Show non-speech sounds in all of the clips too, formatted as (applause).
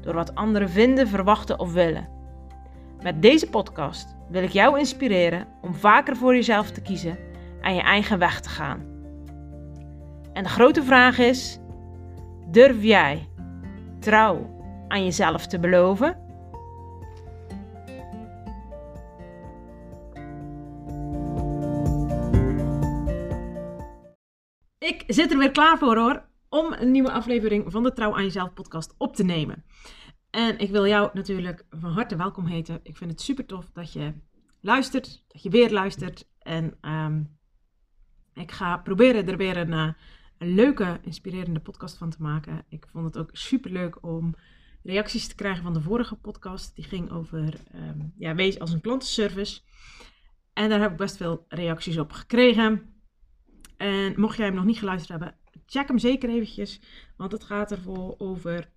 door wat anderen vinden, verwachten of willen. Met deze podcast wil ik jou inspireren om vaker voor jezelf te kiezen en je eigen weg te gaan. En de grote vraag is: durf jij trouw aan jezelf te beloven? Ik zit er weer klaar voor hoor, om een nieuwe aflevering van de Trouw aan Jezelf podcast op te nemen. En ik wil jou natuurlijk van harte welkom heten. Ik vind het super tof dat je luistert, dat je weer luistert. En ehm, ik ga proberen er weer een, eh, een, leuke, inspirerende podcast van te maken. Ik vond het ook super leuk om reacties te krijgen van de vorige podcast. Die ging over ehm, ja, wees als een klantenservice. En daar heb ik best veel reacties op gekregen. En mocht jij hem nog niet geluisterd hebben, check hem zeker eventjes. Want het gaat ervoor over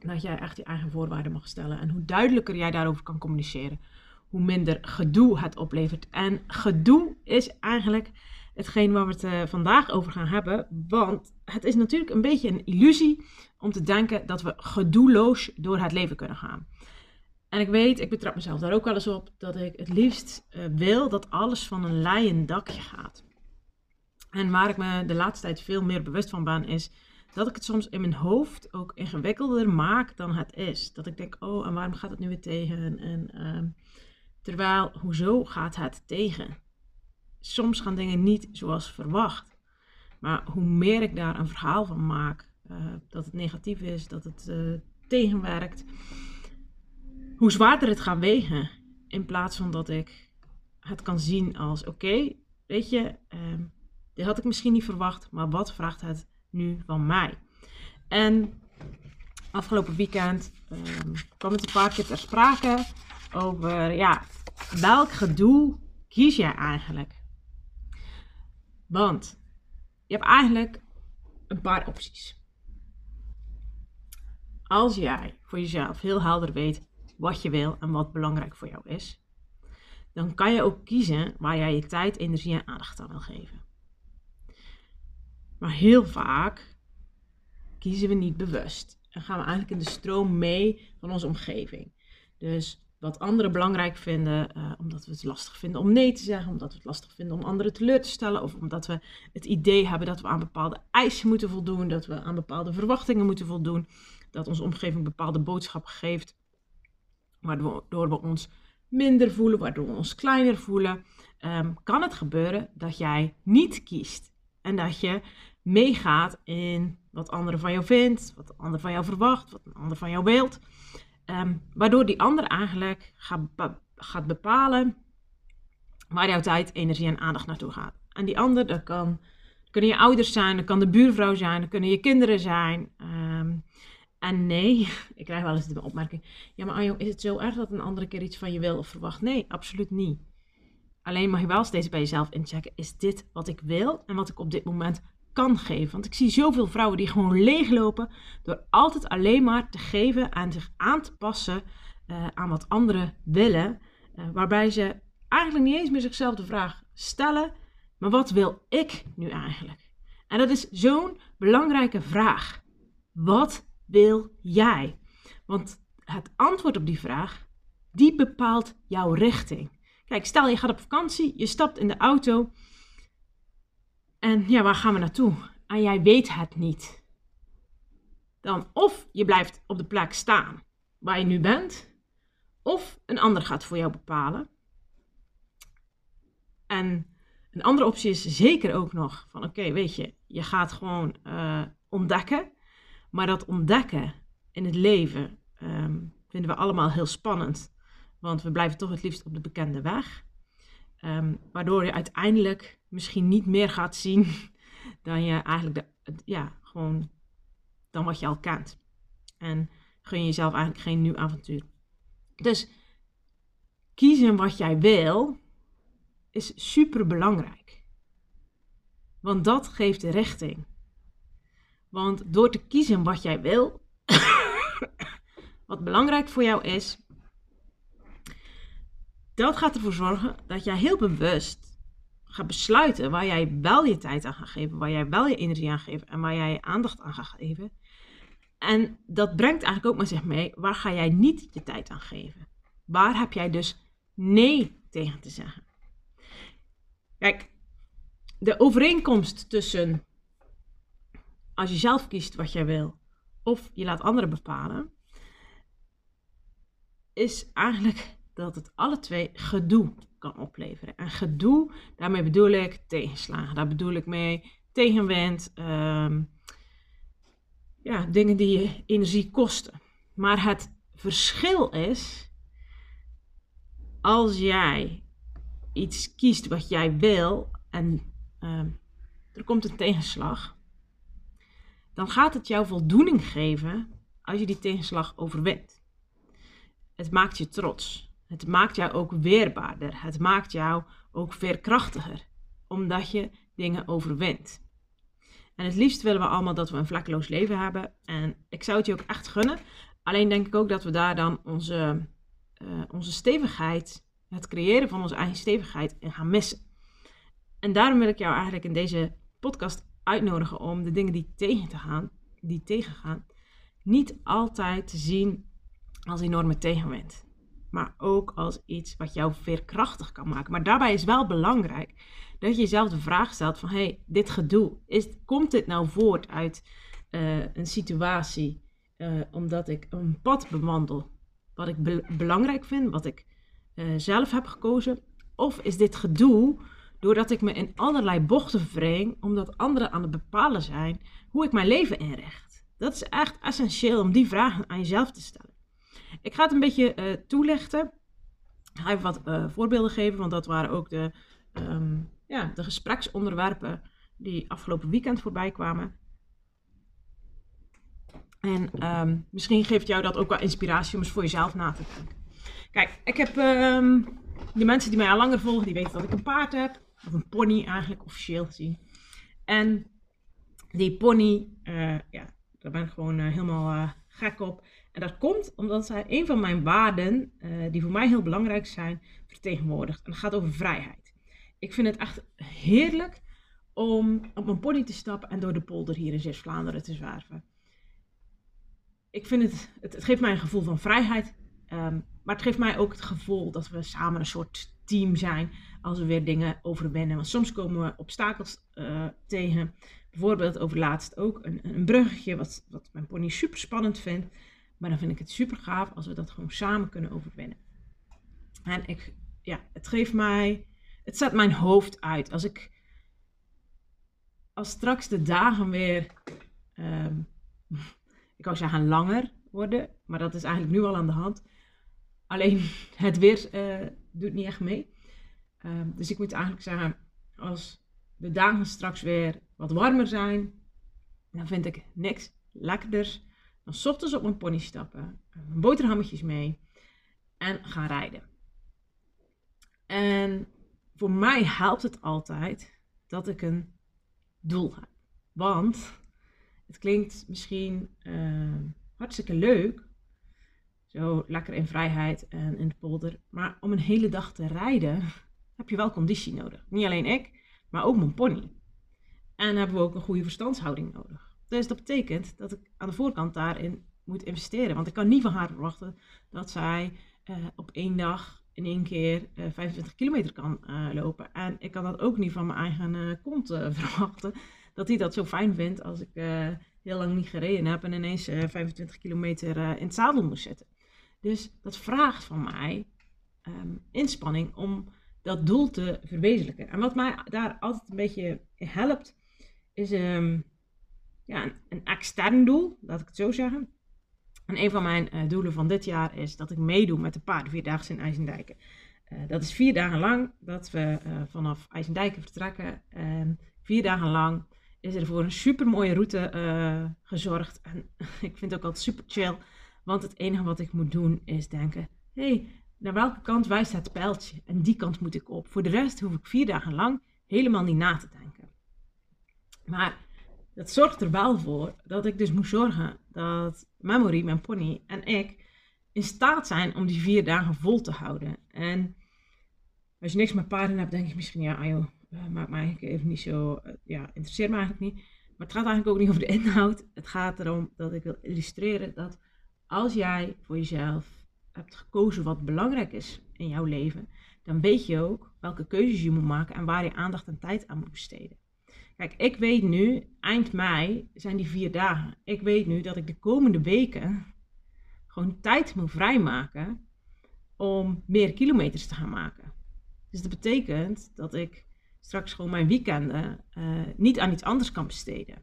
dat jij echt je eigen voorwaarden mag stellen. En hoe duidelijker jij daarover kan communiceren, hoe minder gedoe het oplevert. En gedoe is eigenlijk hetgeen waar we het uh, vandaag over gaan hebben. Want het is natuurlijk een beetje een illusie om te denken dat we gedoeloos door het leven kunnen gaan. En ik weet, ik betrap mezelf daar ook wel eens op, dat ik het liefst uh, wil dat alles van een leien dakje gaat. En waar ik me de laatste tijd veel meer bewust van ben, is dat ik het soms in mijn hoofd ook ingewikkelder maak dan het is. Dat ik denk, oh, en waarom gaat het nu weer tegen? En, uh, terwijl, hoezo gaat het tegen? Soms gaan dingen niet zoals verwacht. Maar hoe meer ik daar een verhaal van maak, uh, dat het negatief is, dat het uh, tegenwerkt, hoe zwaarder het gaat wegen. In plaats van dat ik het kan zien als, oké, weet je, ehm, dit had ik misschien niet verwacht, maar wat vraagt het nu van mij? En afgelopen weekend um, kwam het een paar keer ter sprake over, ja, welk gedoe kies jij eigenlijk? Want je hebt eigenlijk een paar opties. Als jij voor jezelf heel helder weet wat je wil en wat belangrijk voor jou is, dan kan je ook kiezen waar jij je tijd, energie en aandacht aan wil geven. Maar heel vaak kiezen we niet bewust. En gaan we eigenlijk in de stroom mee van onze omgeving. Dus wat anderen belangrijk vinden, uh, omdat we het lastig vinden om nee te zeggen, omdat we het lastig vinden om anderen teleur te stellen, of omdat we het idee hebben dat we aan bepaalde eisen moeten voldoen, dat we aan bepaalde verwachtingen moeten voldoen, dat onze omgeving bepaalde boodschappen geeft, waardoor we ons minder voelen, waardoor we ons kleiner voelen, um, kan het gebeuren dat jij niet kiest en dat je meegaat in wat anderen van jou vindt, wat een ander van jou verwacht, wat een ander van jou wilt. Um, waardoor die ander eigenlijk gaat, gaat bepalen waar jouw tijd, energie en aandacht naartoe gaat. En die ander, dat kan, kunnen je ouders zijn, dat kan de buurvrouw zijn, dat kunnen je kinderen zijn. Um, en nee, (laughs) ik krijg wel eens de opmerking: ja, maar Anjo, is het zo erg dat een andere keer iets van je wil of verwacht? Nee, absoluut niet. Alleen mag je wel steeds bij jezelf inchecken: is dit wat ik wil en wat ik op dit moment kan geven? Want ik zie zoveel vrouwen die gewoon leeglopen door altijd alleen maar te geven en zich aan te passen uh, aan wat anderen willen. Uh, waarbij ze eigenlijk niet eens meer zichzelf de vraag stellen: maar wat wil ik nu eigenlijk? En dat is zo'n belangrijke vraag. Wat wil jij? Want het antwoord op die vraag, die bepaalt jouw richting. Kijk, stel je gaat op vakantie, je stapt in de auto en ja, waar gaan we naartoe? En jij weet het niet. Dan of je blijft op de plek staan waar je nu bent, of een ander gaat voor jou bepalen. En een andere optie is zeker ook nog van oké, weet je, je gaat gewoon uh, ontdekken. Maar dat ontdekken in het leven um, vinden we allemaal heel spannend. Want we blijven toch het liefst op de bekende weg. Um, waardoor je uiteindelijk misschien niet meer gaat zien (laughs) dan je eigenlijk de, ja, gewoon dan wat je al kent. En gun je jezelf eigenlijk geen nieuw avontuur. Dus kiezen wat jij wil is super belangrijk. Want dat geeft de richting. Want door te kiezen wat jij wil, (coughs) wat belangrijk voor jou is, dat gaat ervoor zorgen dat jij heel bewust gaat besluiten waar jij wel je tijd aan gaat geven, waar jij wel je energie aan geeft en waar jij je aandacht aan gaat geven. En dat brengt eigenlijk ook met zich mee, waar ga jij niet je tijd aan geven? Waar heb jij dus nee tegen te zeggen? Kijk, de overeenkomst tussen als je zelf kiest wat jij wil of je laat anderen bepalen, is eigenlijk dat het alle twee gedoe kan opleveren. En gedoe, daarmee bedoel ik tegenslagen. Daar bedoel ik mee tegenwind, ehm, ja, dingen die je energie kosten. Maar het verschil is, als jij iets kiest wat jij wil en ehm, er komt een tegenslag, dan gaat het jou voldoening geven als je die tegenslag overwint. Het maakt je trots. Het maakt jou ook weerbaarder. Het maakt jou ook veerkrachtiger, omdat je dingen overwint. En het liefst willen we allemaal dat we een vlekkeloos leven hebben. En ik zou het je ook echt gunnen. Alleen denk ik ook dat we daar dan onze, uh, onze stevigheid, het creëren van onze eigen stevigheid in gaan missen. En daarom wil ik jou eigenlijk in deze podcast uitnodigen om de dingen die tegen te gaan, die tegengaan, niet altijd te zien als enorme tegenwind. Maar ook als iets wat jou veerkrachtig kan maken. Maar daarbij is wel belangrijk dat je jezelf de vraag stelt van... hey, dit gedoe, is, komt dit nou voort uit uh, een situatie... Uh, omdat ik een pad bewandel wat ik be belangrijk vind, wat ik uh, zelf heb gekozen? Of is dit gedoe doordat ik me in allerlei bochten wring, omdat anderen aan het bepalen zijn hoe ik mijn leven inricht? Dat is echt essentieel om die vragen aan jezelf te stellen. Ik ga het een beetje uh, toelichten. Ik ga even wat uh, voorbeelden geven, want dat waren ook de, um, ja, de gespreksonderwerpen die afgelopen weekend voorbij kwamen. En um, misschien geeft jou dat ook wel inspiratie om eens voor jezelf na te denken. Kijk, ik heb um, de mensen die mij al langer volgen, die weten dat ik een paard heb. Of een pony eigenlijk, officieel gezien. En die pony, uh, ja, daar ben ik gewoon helemaal gek op. En dat komt omdat zij een van mijn waarden, uh, die voor mij heel belangrijk zijn, vertegenwoordigt. En dat gaat over vrijheid. Ik vind het echt heerlijk om op mijn pony te stappen en door de polder hier in Zeeuws-Vlaanderen te zwerven. Ik vind het, het, geeft mij een gevoel van vrijheid, um, maar het geeft mij ook het gevoel dat we samen een soort team zijn als we weer dingen overwinnen. Want soms komen we obstakels uh, tegen. Bijvoorbeeld over laatst ook een, een bruggetje, wat, wat mijn pony super spannend vindt. Maar dan vind ik het super gaaf als we dat gewoon samen kunnen overwinnen. En ik, ja, het geeft mij, het zet mijn hoofd uit. Als ik, als straks de dagen weer, um, (laughs) ik wou zeggen langer worden, maar dat is eigenlijk nu al aan de hand. Alleen (laughs) het weer uh, doet niet echt mee. Um, dus ik moet eigenlijk zeggen, als de dagen straks weer wat warmer zijn, dan vind ik niks lekkerders dan ochtends op mijn pony stappen, boterhammetjes mee en gaan rijden. En voor mij helpt het altijd dat ik een doel heb. Want het klinkt misschien uh, hartstikke leuk, zo lekker in vrijheid en in de polder. Maar om een hele dag te rijden (laughs) heb je wel conditie nodig. Niet alleen ik, maar ook mijn pony. En hebben we ook een goede verstandshouding nodig. Dus dat betekent dat ik aan de voorkant daarin moet investeren. Want ik kan niet van haar verwachten dat zij uh, op één dag in één keer uh, eh, 25 kilometer kan uh, lopen. En ik kan dat ook niet van mijn eigen kont (laughs) verwachten. Dat hij dat zo fijn vindt als ik heel lang niet gereden heb en ineens 25 kilometer in het zadel moet zitten. Dus dat vraagt van mij um, inspanning om dat doel te verwezenlijken. En wat mij daar altijd een beetje helpt, is um, ja, een, extern doel, laat ik het zo zeggen. En een van mijn uh, doelen van dit jaar is dat ik meedoe met de paardenvierdaagse in IJsendijken. Uh, dat is vier dagen lang dat we uh, vanaf IJsendijken vertrekken. En vier dagen lang is er voor een super mooie route gezorgd. En (laughs) ik vind het ook altijd super chill, want het enige wat ik moet doen is denken: hey, naar welke kant wijst het pijltje? En die kant moet ik op. Voor de rest hoef ik vier dagen lang helemaal niet na te denken. Maar dat zorgt er wel voor dat ik dus moet zorgen dat Memory, mijn pony en ik in staat zijn om die vier dagen vol te houden. En als je niks met paarden hebt, denk je misschien, ja, joh, uh, maakt me eigenlijk even niet zo, uh, ja, interesseert me eigenlijk niet. Maar het gaat eigenlijk ook niet over de inhoud. Het gaat erom dat ik wil illustreren dat als jij voor jezelf hebt gekozen wat belangrijk is in jouw leven, dan weet je ook welke keuzes je moet maken en waar je aandacht en tijd aan moet besteden. Kijk, ik weet nu, eind mei zijn die vier dagen. Ik weet nu dat ik de komende weken gewoon tijd moet vrijmaken om meer kilometers te gaan maken. Dus dat betekent dat ik straks gewoon mijn weekenden uh, niet aan iets anders kan besteden.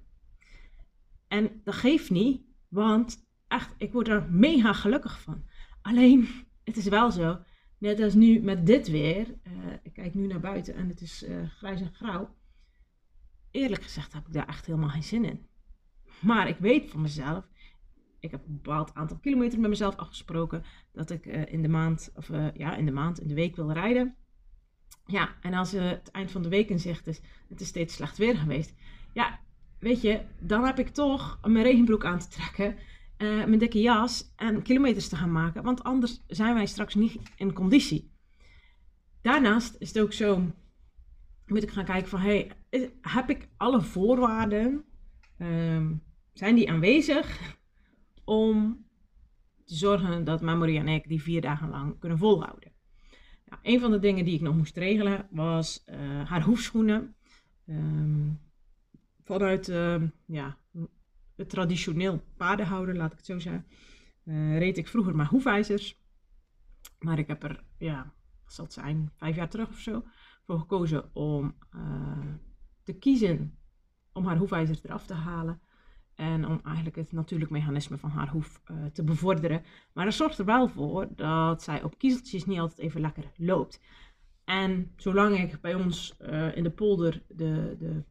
En dat geeft niet, want echt, ik word er mega gelukkig van. Alleen, (laughs) het is wel zo, net als nu met dit weer, uh, ik kijk nu naar buiten en het is uh, grijs en grauw. Eerlijk gezegd heb ik daar echt helemaal geen zin in. Maar ik weet van mezelf, ik heb een bepaald aantal kilometer met mezelf afgesproken dat ik uh, in de maand, of ja, in de maand, in de week wil rijden. Ja, en als het eind van de week in zicht is, het is steeds slecht weer geweest. Ja, weet je, dan heb ik toch mijn regenbroek aan te trekken mijn dikke jas en kilometers te gaan maken. Want anders zijn wij straks niet in conditie. Daarnaast is het ook zo, moet ik gaan kijken van, hey, heb ik alle voorwaarden, um, zijn die aanwezig om te zorgen dat Mamorie en ik die vier dagen lang kunnen volhouden. Nou, een van de dingen die ik nog moest regelen was uh, haar hoefschoenen. Um, vanuit, uh, ja, het traditioneel paardenhouden, laat ik het zo zeggen, uh, reed ik vroeger maar hoefijzers. Maar ik heb er, ja, zal het zijn, vijf jaar terug of zo, voor gekozen om uh, te kiezen om haar hoefijzers eraf te halen. En om eigenlijk het natuurlijk mechanisme van haar hoef uh, te bevorderen. Maar dat zorgt er wel voor dat zij op kiezeltjes niet altijd even lekker loopt. En zolang ik bij ons uh, in de polder de, de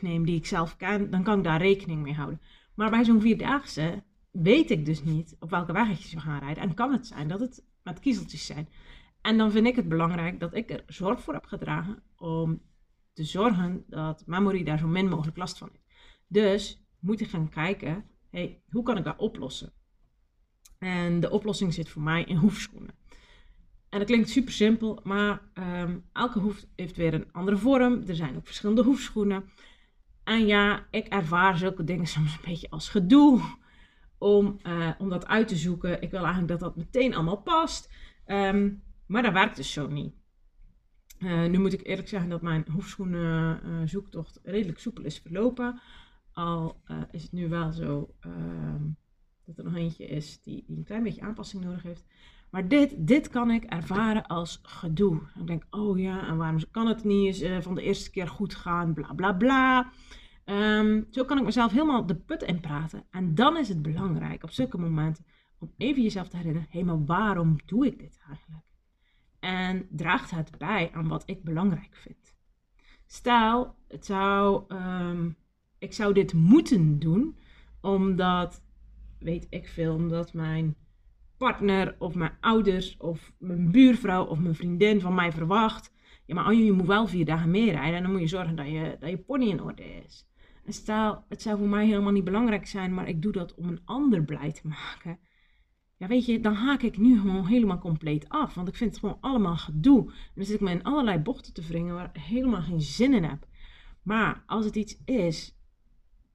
neem die ik zelf ken, dan kan ik daar rekening mee houden. Maar bij zo'n vierdaagse weet ik dus niet op welke weggetjes we gaan rijden. En kan het zijn dat het met kiezeltjes zijn. En dan vind ik het belangrijk dat ik er zorg voor heb gedragen om te zorgen dat Memory daar zo min mogelijk last van heeft. Dus moet ik gaan kijken, hey, hoe kan ik dat oplossen? En de oplossing zit voor mij in hoefschoenen. En dat klinkt super simpel, maar um, elke hoef heeft weer een andere vorm. Er zijn ook verschillende hoefschoenen. En ja, ik ervaar zulke dingen soms een beetje als gedoe om, uh, om dat uit te zoeken. Ik wil eigenlijk dat dat meteen allemaal past. Um, maar dat werkt dus zo niet. Uh, nu moet ik eerlijk zeggen dat mijn hoefschoenen uh, zoektocht redelijk soepel is verlopen. Al is het nu wel zo ehm, dat er nog eentje is die, die een klein beetje aanpassing nodig heeft. Maar dit, dit kan ik ervaren als gedoe. Ik denk, oh ja, en waarom kan het niet eens van de eerste keer goed gaan, bla bla bla. Um, zo kan ik mezelf helemaal de put in praten. En dan is het belangrijk op zulke momenten om even jezelf te herinneren, hé, maar waarom doe ik dit eigenlijk? En draagt het bij aan wat ik belangrijk vind? Stel, het zou, um, ik zou dit moeten doen, omdat, weet ik veel, omdat mijn partner of mijn ouders of mijn buurvrouw of mijn vriendin van mij verwacht. Ja, maar je moet wel vier dagen meer rijden en dan moet je zorgen dat je, dat je pony in orde is. En stel, het zou voor mij helemaal niet belangrijk zijn, maar ik doe dat om een ander blij te maken. Ja, weet je, dan haak ik nu gewoon helemaal compleet af. Want ik vind het gewoon allemaal gedoe. En dan zit ik me in allerlei bochten te wringen waar ik helemaal geen zin in heb. Maar als het iets is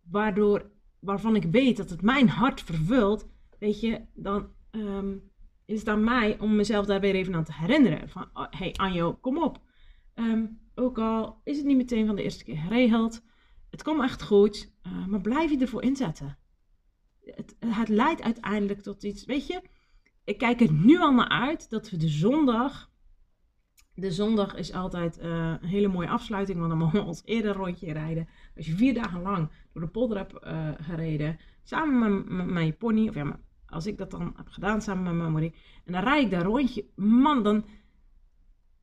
waardoor, waarvan ik weet dat het mijn hart vervult, weet je, dan um, is het aan mij om mezelf daar weer even aan te herinneren. Van, oh, hey Anjo, kom op. Um, ook al is het niet meteen van de eerste keer geregeld. Het komt echt goed. Uh, maar blijf je ervoor inzetten. Het, het leidt uiteindelijk tot iets. Weet je, ik kijk er nu al naar uit dat we de zondag. De zondag is altijd uh, een hele mooie afsluiting, want dan mogen we ons eerder rondje rijden. Als je vier dagen lang door de polder hebt uh, gereden, samen met, je pony, of ja, als ik dat dan heb gedaan samen met mijn moeder. En dan rijd ik daar rondje. Man, dan,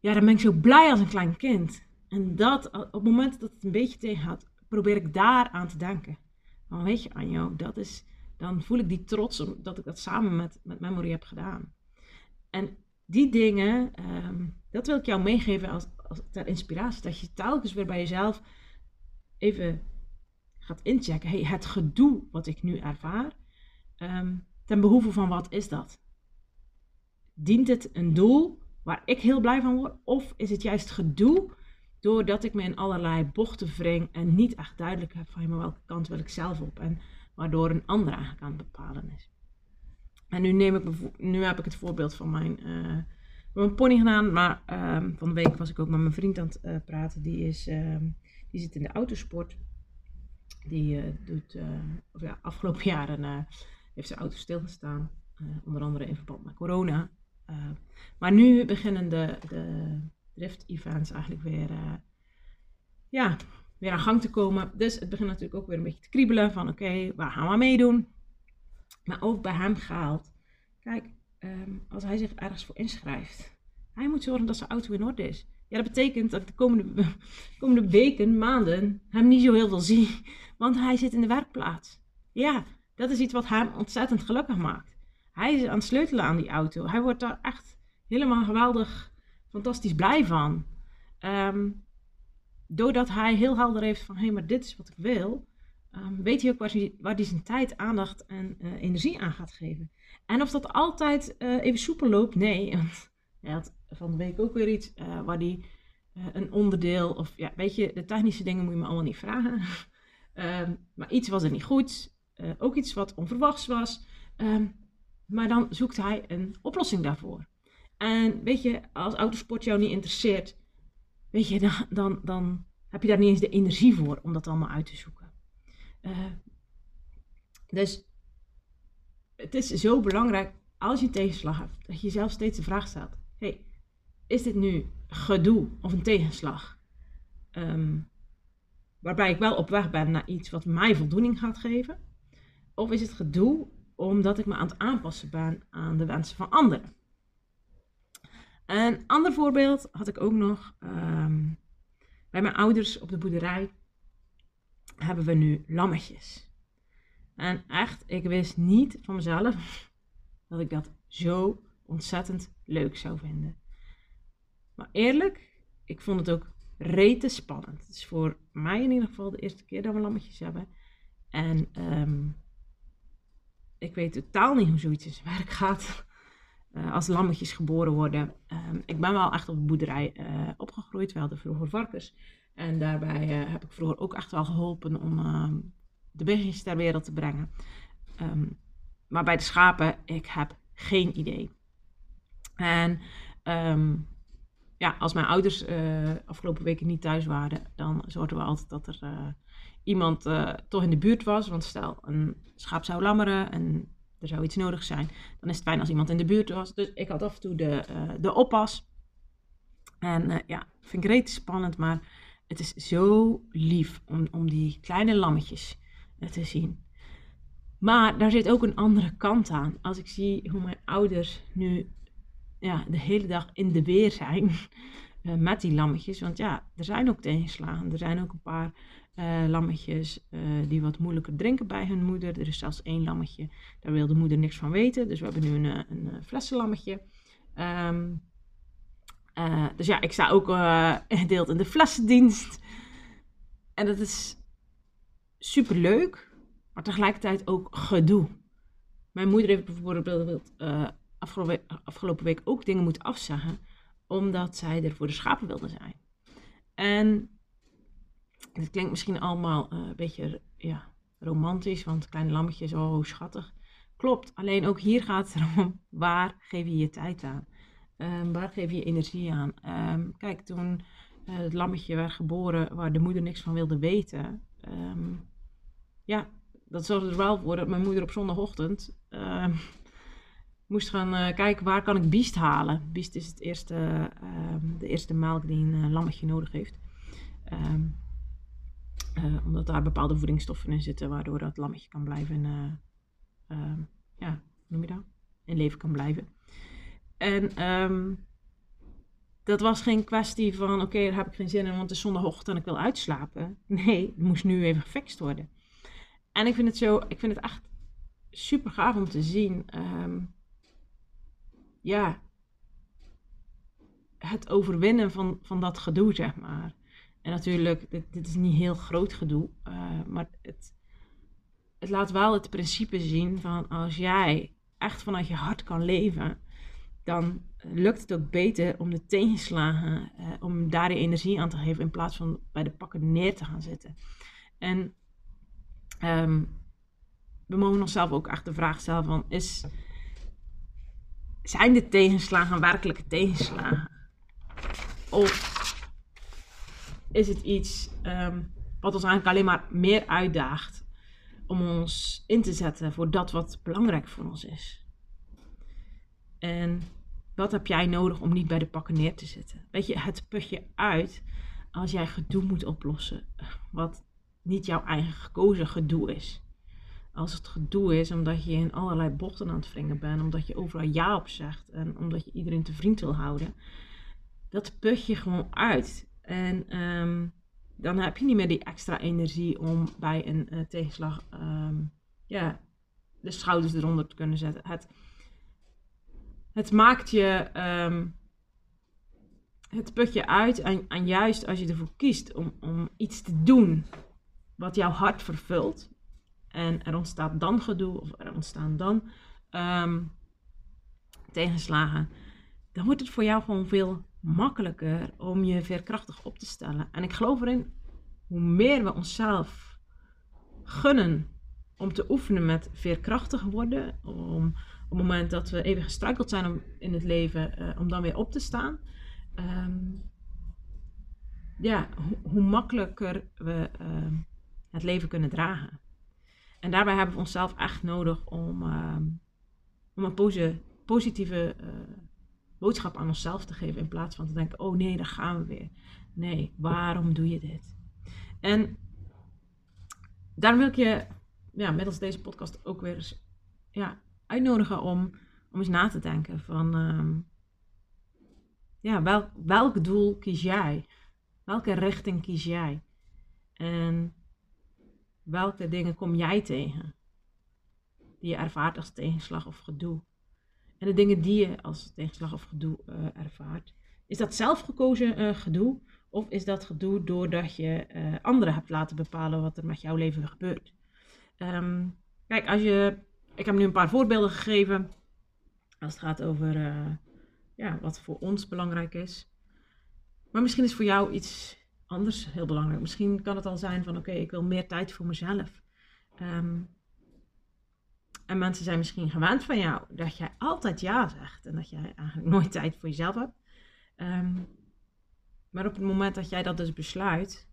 ja, dan ben ik zo blij als een klein kind. En dat, op het moment dat het een beetje tegenhoudt, probeer ik daar aan te denken. Dan weet je, Anjo, dat is, dan voel ik die trots omdat ik dat samen met, met Memory heb gedaan. En die dingen, ehm, dat wil ik jou meegeven als, als ter inspiratie. Dat je telkens weer bij jezelf even gaat inchecken. Hey, het gedoe wat ik nu ervaar, um, ten behoeve van wat is dat? Dient het een doel waar ik heel blij van word? Of is het juist gedoe doordat ik me in allerlei bochten wring en niet echt duidelijk heb van welke kant wil ik zelf op? En waardoor een ander eigenlijk aan het bepalen is. En nu, neem ik, nu heb ik het voorbeeld van mijn, uh, mijn pony gedaan. Maar um, van de week was ik ook met mijn vriend aan het uh, praten. Die, is, um, die zit in de autosport. Die uh, doet, of ja, afgelopen (laughs) jaren heeft zijn auto stilgestaan. onder andere in verband met corona. maar nu beginnen de, de drift-events eigenlijk weer, ja, weer aan gang te komen. Dus het begint natuurlijk ook weer een beetje te kriebelen van oké, waar gaan we meedoen? Maar ook bij hem gehaald. Kijk, um, als hij zich ergens voor inschrijft, hij moet zorgen dat zijn auto in orde is. Ja, dat betekent dat ik de komende, (laughs) komende weken, maanden, hem niet zo heel veel zie. Want hij zit in de werkplaats. Ja, dat is iets wat hem ontzettend gelukkig maakt. Hij is aan het sleutelen aan die auto. Hij wordt daar echt helemaal geweldig, fantastisch blij van. Um, doordat hij heel helder heeft van, hé, hey, maar dit is wat ik wil, um, weet hij ook waar hij, zijn tijd, aandacht en uh, energie aan gaat geven. En of dat altijd uh, even soepel loopt, nee. (laughs) Want hij had van de week ook weer iets uh, waar hij een onderdeel, of ja, weet je, de technische dingen moet je me allemaal niet vragen. um, (laughs) maar iets was er niet goed, ook iets wat onverwachts was. Um, maar dan zoekt hij een oplossing daarvoor. En weet je, als autosport jou niet interesseert, weet je, dan, dan, heb je daar niet eens de energie voor om dat allemaal uit te zoeken. Uh, dus het is zo belangrijk als je tegenslag hebt, dat je jezelf steeds de vraag stelt: hey, is dit nu gedoe of een tegenslag? Um, waarbij ik wel op weg ben naar iets wat mij voldoening gaat geven? Of is het gedoe omdat ik me aan het aanpassen ben aan de wensen van anderen? Een ander voorbeeld had ik ook nog. Um, bij mijn ouders op de boerderij hebben we nu lammetjes. En echt, ik wist niet van mezelf (laughs) dat ik dat zo ontzettend leuk zou vinden. Maar eerlijk, ik vond het ook rete spannend. Het is voor mij in ieder geval de eerste keer dat we lammetjes hebben. En um, ik weet totaal niet hoe zoiets in werk gaat. Uh, als lammetjes geboren worden. Um, ik ben wel echt op de boerderij uh, opgegroeid. We hadden vroeger varkens. En daarbij uh, heb ik vroeger ook echt wel geholpen om ehm, de beestjes ter wereld te brengen. Um, maar bij de schapen, ik heb geen idee. En ja, als mijn ouders afgelopen weken niet thuis waren, dan zorgden we altijd dat er iemand toch in de buurt was. Want stel, een schaap zou lammeren en er zou iets nodig zijn, dan is het fijn als iemand in de buurt was. Dus ik had af en toe de, uh, de oppas. En uh, ja, vind ik reet spannend, maar het is zo lief om, om die kleine lammetjes te zien. Maar daar zit ook een andere kant aan. Als ik zie hoe mijn ouders nu ja, de hele dag in de weer zijn (laughs) met die lammetjes. Want ja, er zijn ook tegenslagen. Er zijn ook een paar uh, lammetjes uh, die wat moeilijker drinken bij hun moeder. Er is zelfs één lammetje, daar wil de moeder niks van weten. Dus we hebben nu een, eh, een, flessenlammetje. Uh, dus ja, ik sta ook (laughs) gedeeld in de flessendienst. En dat is super leuk, maar tegelijkertijd ook gedoe. Mijn moeder heeft bijvoorbeeld afgelopen, afgelopen week ook dingen moeten afzeggen, omdat zij er voor de schapen wilde zijn. En het klinkt misschien allemaal uh, een beetje ja, romantisch, want kleine lammetjes, oh schattig. Klopt, alleen ook hier gaat het erom, (laughs) waar geef je je tijd aan? Um, waar geef je energie aan? Um, kijk, toen uh, het lammetje werd geboren waar de moeder niks van wilde weten, um, ja, dat zorgde er wel voor dat mijn moeder op zondagochtend (laughs) moest gaan uh, kijken waar kan ik biest halen. Biest is het eerste, de eerste melk die een lammetje nodig heeft. Uh, omdat daar bepaalde voedingsstoffen in zitten, waardoor dat lammetje kan blijven, uh, ja, hoe noem je dat? In leven kan blijven. En um, dat was geen kwestie van, oké, daar heb ik geen zin in, want het is zondagochtend en ik wil uitslapen. Nee, het moest nu even gefixt worden. En ik vind het zo, ik vind het echt super gaaf om te zien. Um, ja, het overwinnen van, van dat gedoe, zeg maar. En natuurlijk, dit, is niet heel groot gedoe, uh, maar het, het laat wel het principe zien van als jij echt vanuit je hart kan leven, dan lukt het ook beter om de tegenslagen, uh, om daar de energie aan te geven in plaats van bij de pakken neer te gaan zitten. En um, we mogen onszelf ook echt de vraag stellen van, is, zijn de tegenslagen werkelijke tegenslagen? Of is het iets um, wat ons eigenlijk alleen maar meer uitdaagt om ons in te zetten voor dat wat belangrijk voor ons is? En wat heb jij nodig om niet bij de pakken neer te zitten? Weet je, het put je uit als jij gedoe moet oplossen, wat niet jouw eigen gekozen gedoe is. Als het gedoe is omdat je in allerlei bochten aan het wringen bent, omdat je overal ja op zegt en omdat je iedereen te vriend wil houden, dat put je gewoon uit. En um, dan heb je niet meer die extra energie om bij een uh, tegenslag um, ja, de schouders eronder te kunnen zetten. Het, het maakt je, um, het put je uit en, en, juist als je ervoor kiest om, om iets te doen wat jouw hart vervult. En er ontstaat dan gedoe of er ontstaan dan tegenslagen. Dan wordt het voor jou gewoon veel makkelijker om je veerkrachtig op te stellen. En ik geloof erin, hoe meer we onszelf gunnen om te oefenen met veerkrachtig worden, om op het moment dat we even gestruikeld zijn om, in het leven, uh, om dan weer op te staan. Um, ja, ho hoe makkelijker we uh, het leven kunnen dragen. En daarbij hebben we onszelf echt nodig om, uh, om een posi positieve uh, boodschap aan onszelf te geven. In plaats van te denken, oh nee, daar gaan we weer. Nee, waarom doe je dit? En daarom wil ik je ja, middels deze podcast ook weer eens ja, uitnodigen om, om eens na te denken van... Um, ja, welk, welk doel kies jij? Welke richting kies jij? En welke dingen kom jij tegen? Die je ervaart als tegenslag of gedoe. En de dingen die je als tegenslag of gedoe uh, ervaart. Is dat zelfgekozen uh, gedoe? Of is dat gedoe doordat je uh, anderen hebt laten bepalen wat er met jouw leven gebeurt? Um, kijk, als je. Ik heb nu een paar voorbeelden gegeven. Als het gaat over ja, wat voor ons belangrijk is. Maar misschien is voor jou iets anders heel belangrijk. Misschien kan het al zijn van oké, ik wil meer tijd voor mezelf. Um, en mensen zijn misschien gewend van jou dat jij altijd ja zegt en dat jij eigenlijk nooit tijd voor jezelf hebt. Um, maar op het moment dat jij dat dus besluit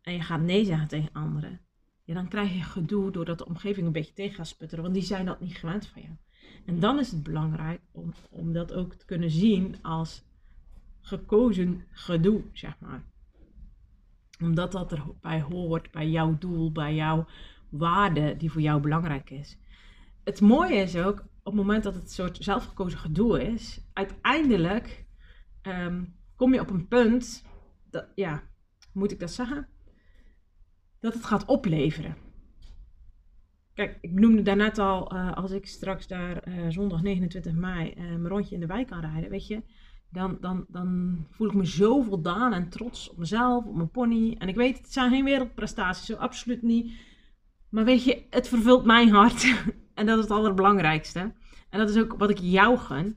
en je gaat nee zeggen tegen anderen, ja, dan krijg je gedoe doordat de omgeving een beetje tegen gaat sputteren, want die zijn dat niet gewend van jou. En dan is het belangrijk om, om dat ook te kunnen zien als gekozen gedoe, zeg maar omdat dat erbij hoort, bij jouw doel, bij jouw waarde die voor jou belangrijk is. Het mooie is ook, op het moment dat het een soort zelfgekozen gedoe is, uiteindelijk um, kom je op een punt, dat, ja, moet ik dat zeggen? Dat het gaat opleveren. Kijk, ik noemde daarnet al, uh, als ik straks daar uh, zondag 29 mei uh, mijn rondje in de wijk kan rijden, weet je, dan, dan, dan voel ik me zo voldaan en trots op mezelf, op mijn pony. En ik weet, het zijn geen wereldprestaties, zo absoluut niet. Maar weet je, het vervult mijn hart. (laughs) en dat is het allerbelangrijkste. En dat is ook wat ik jou gun.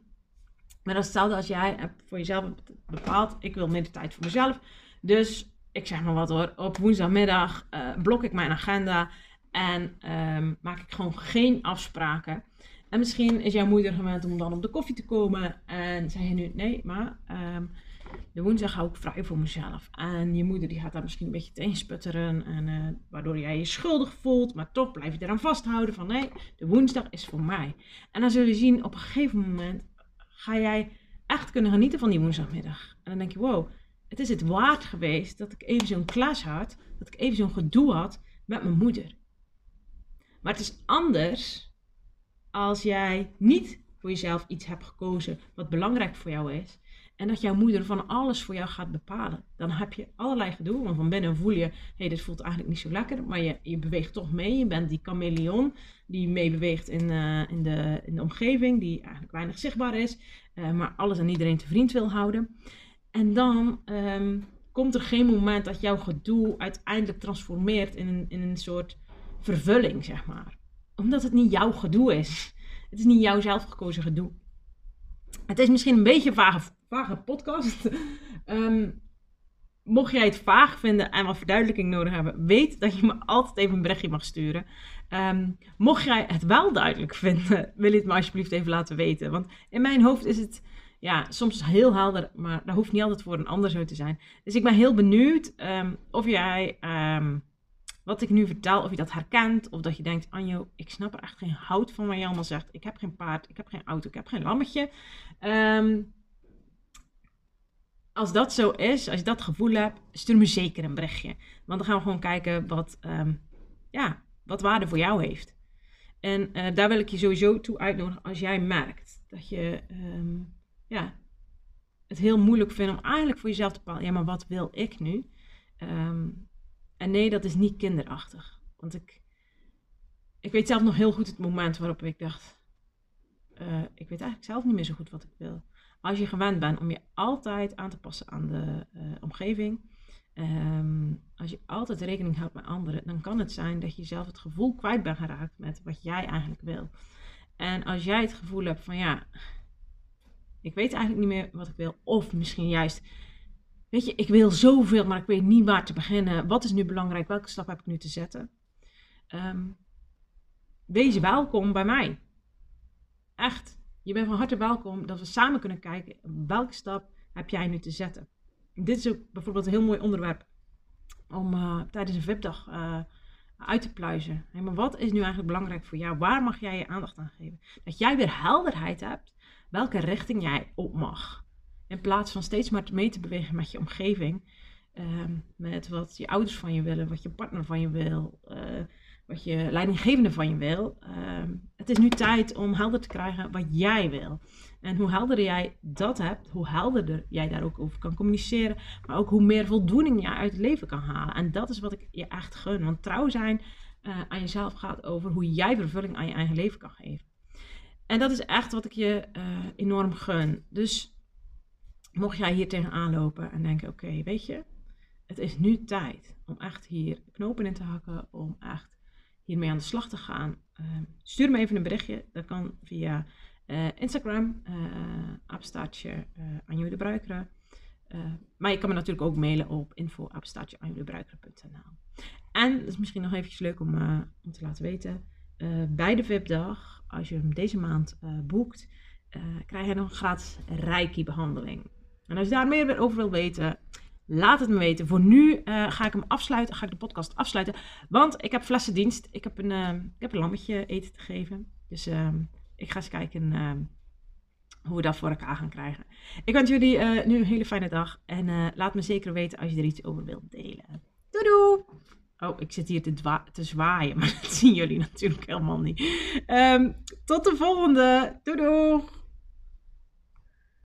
Maar dat is hetzelfde als jij voor jezelf bepaald. Ik wil meer tijd voor mezelf. Dus ik zeg maar wat hoor. Op woensdagmiddag uh, blok ik mijn agenda. En um, maak ik gewoon geen afspraken. En misschien is jouw moeder gewend om dan op de koffie te komen. En zei je nu, nee, maar um, de woensdag hou ik vrij voor mezelf. En je moeder die gaat daar misschien een beetje tegen sputteren. En, uh, waardoor jij je schuldig voelt. Maar toch blijf je eraan vasthouden van nee, de woensdag is voor mij. En dan zul je zien, op een gegeven moment ga jij echt kunnen genieten van die woensdagmiddag. En dan denk je, wow, het is het waard geweest dat ik even zo'n klas had. Dat ik even zo'n gedoe had met mijn moeder. Maar het is anders als jij niet voor jezelf iets hebt gekozen wat belangrijk voor jou is. En dat jouw moeder van alles voor jou gaat bepalen. Dan heb je allerlei gedoe. Want van binnen voel je, hé, hey, dit voelt eigenlijk niet zo lekker. Maar je, je beweegt toch mee. Je bent die chameleon die meebeweegt in, uh, in, de, in de omgeving. Die eigenlijk weinig zichtbaar is. Uh, maar alles en iedereen te vriend wil houden. En dan um, komt er geen moment dat jouw gedoe uiteindelijk transformeert in een, in een soort vervulling, zeg maar. Omdat het niet jouw gedoe is. Het is niet jouw zelfgekozen gedoe. Het is misschien een beetje een vage, vage podcast. um, (laughs) mocht jij het vaag vinden en wat verduidelijking nodig hebben, weet dat je me altijd even een berichtje mag sturen. Um, mocht jij het wel duidelijk vinden, wil je het me alsjeblieft even laten weten. Want in mijn hoofd is het ja, soms heel helder, maar dat hoeft niet altijd voor een ander zo te zijn. Dus ik ben heel benieuwd um, of jij wat ik nu vertel, of je dat herkent, of dat je denkt, Anjo, ik snap er echt geen hout van wat je allemaal zegt. Ik heb geen paard, ik heb geen auto, ik heb geen lammetje. Als dat zo is, als je dat gevoel hebt, stuur me zeker een berichtje. Want dan gaan we gewoon kijken wat, ja, wat waarde voor jou heeft. En uh, daar wil ik je sowieso toe uitnodigen als jij merkt dat je ja, het heel moeilijk vindt om eigenlijk voor jezelf te bepalen, ja, maar wat wil ik nu? Um, en nee, dat is niet kinderachtig. Want ik, ik weet zelf nog heel goed het moment waarop ik dacht, uh, ik weet eigenlijk zelf niet meer zo goed wat ik wil. Als je gewend bent om je altijd aan te passen aan de uh, omgeving, um, als je altijd rekening houdt met anderen, dan kan het zijn dat je zelf het gevoel kwijt bent geraakt met wat jij eigenlijk wil. En als jij het gevoel hebt van ja, ik weet eigenlijk niet meer wat ik wil. Of misschien juist, weet je, ik wil zoveel, maar ik weet niet waar te beginnen. Wat is nu belangrijk? Welke stap heb ik nu te zetten? Um, wees welkom bij mij. Echt. Je bent van harte welkom dat we samen kunnen kijken welke stap heb jij nu te zetten. Dit is ook bijvoorbeeld een heel mooi onderwerp om uh, tijdens een VIP-dag uh, uit te pluizen. Maar wat is nu eigenlijk belangrijk voor jou? Waar mag jij je aandacht aan geven? Dat jij weer helderheid hebt welke richting jij op mag. In plaats van steeds maar mee te bewegen met je omgeving. Ehm, met wat je ouders van je willen, wat je partner van je wil, uh, wat je leidinggevende van je wil. Ehm, het is nu tijd om helder te krijgen wat jij wil. En hoe helderder jij dat hebt, hoe helderder jij daar ook over kan communiceren. Maar ook hoe meer voldoening je uit het leven kan halen. En dat is wat ik je echt gun. Want trouw zijn uh, aan jezelf gaat over hoe jij vervulling aan je eigen leven kan geven. En dat is echt wat ik je uh, enorm gun. Dus mocht jij hier tegenaan lopen en denken: oké, weet je, het is nu tijd om echt hier knopen in te hakken, om echt hiermee aan de slag te gaan. Uh, stuur me even een berichtje. Dat kan via uh, Instagram, uh, apenstaartje Anjo de Bruikere. maar je kan me natuurlijk ook mailen op info En dat is misschien nog eventjes leuk om, om te laten weten. bij de VIP-dag als je hem deze maand boekt, krijg je een gratis Reiki-behandeling. En als je daar meer over wil weten, laat het me weten. Voor nu uh, ga ik hem afsluiten, ga ik de podcast afsluiten. Want ik heb flessendienst. Ik heb een, ik heb een lammetje eten te geven. Dus ehm, ik ga eens kijken ehm, hoe we dat voor elkaar gaan krijgen. Ik wens jullie nu een hele fijne dag. En laat me zeker weten als je er iets over wilt delen. Doei doei! Oh, ik zit hier te, te, zwaaien, (laughs) maar dat zien jullie natuurlijk helemaal niet. Tot de volgende. Doei doei!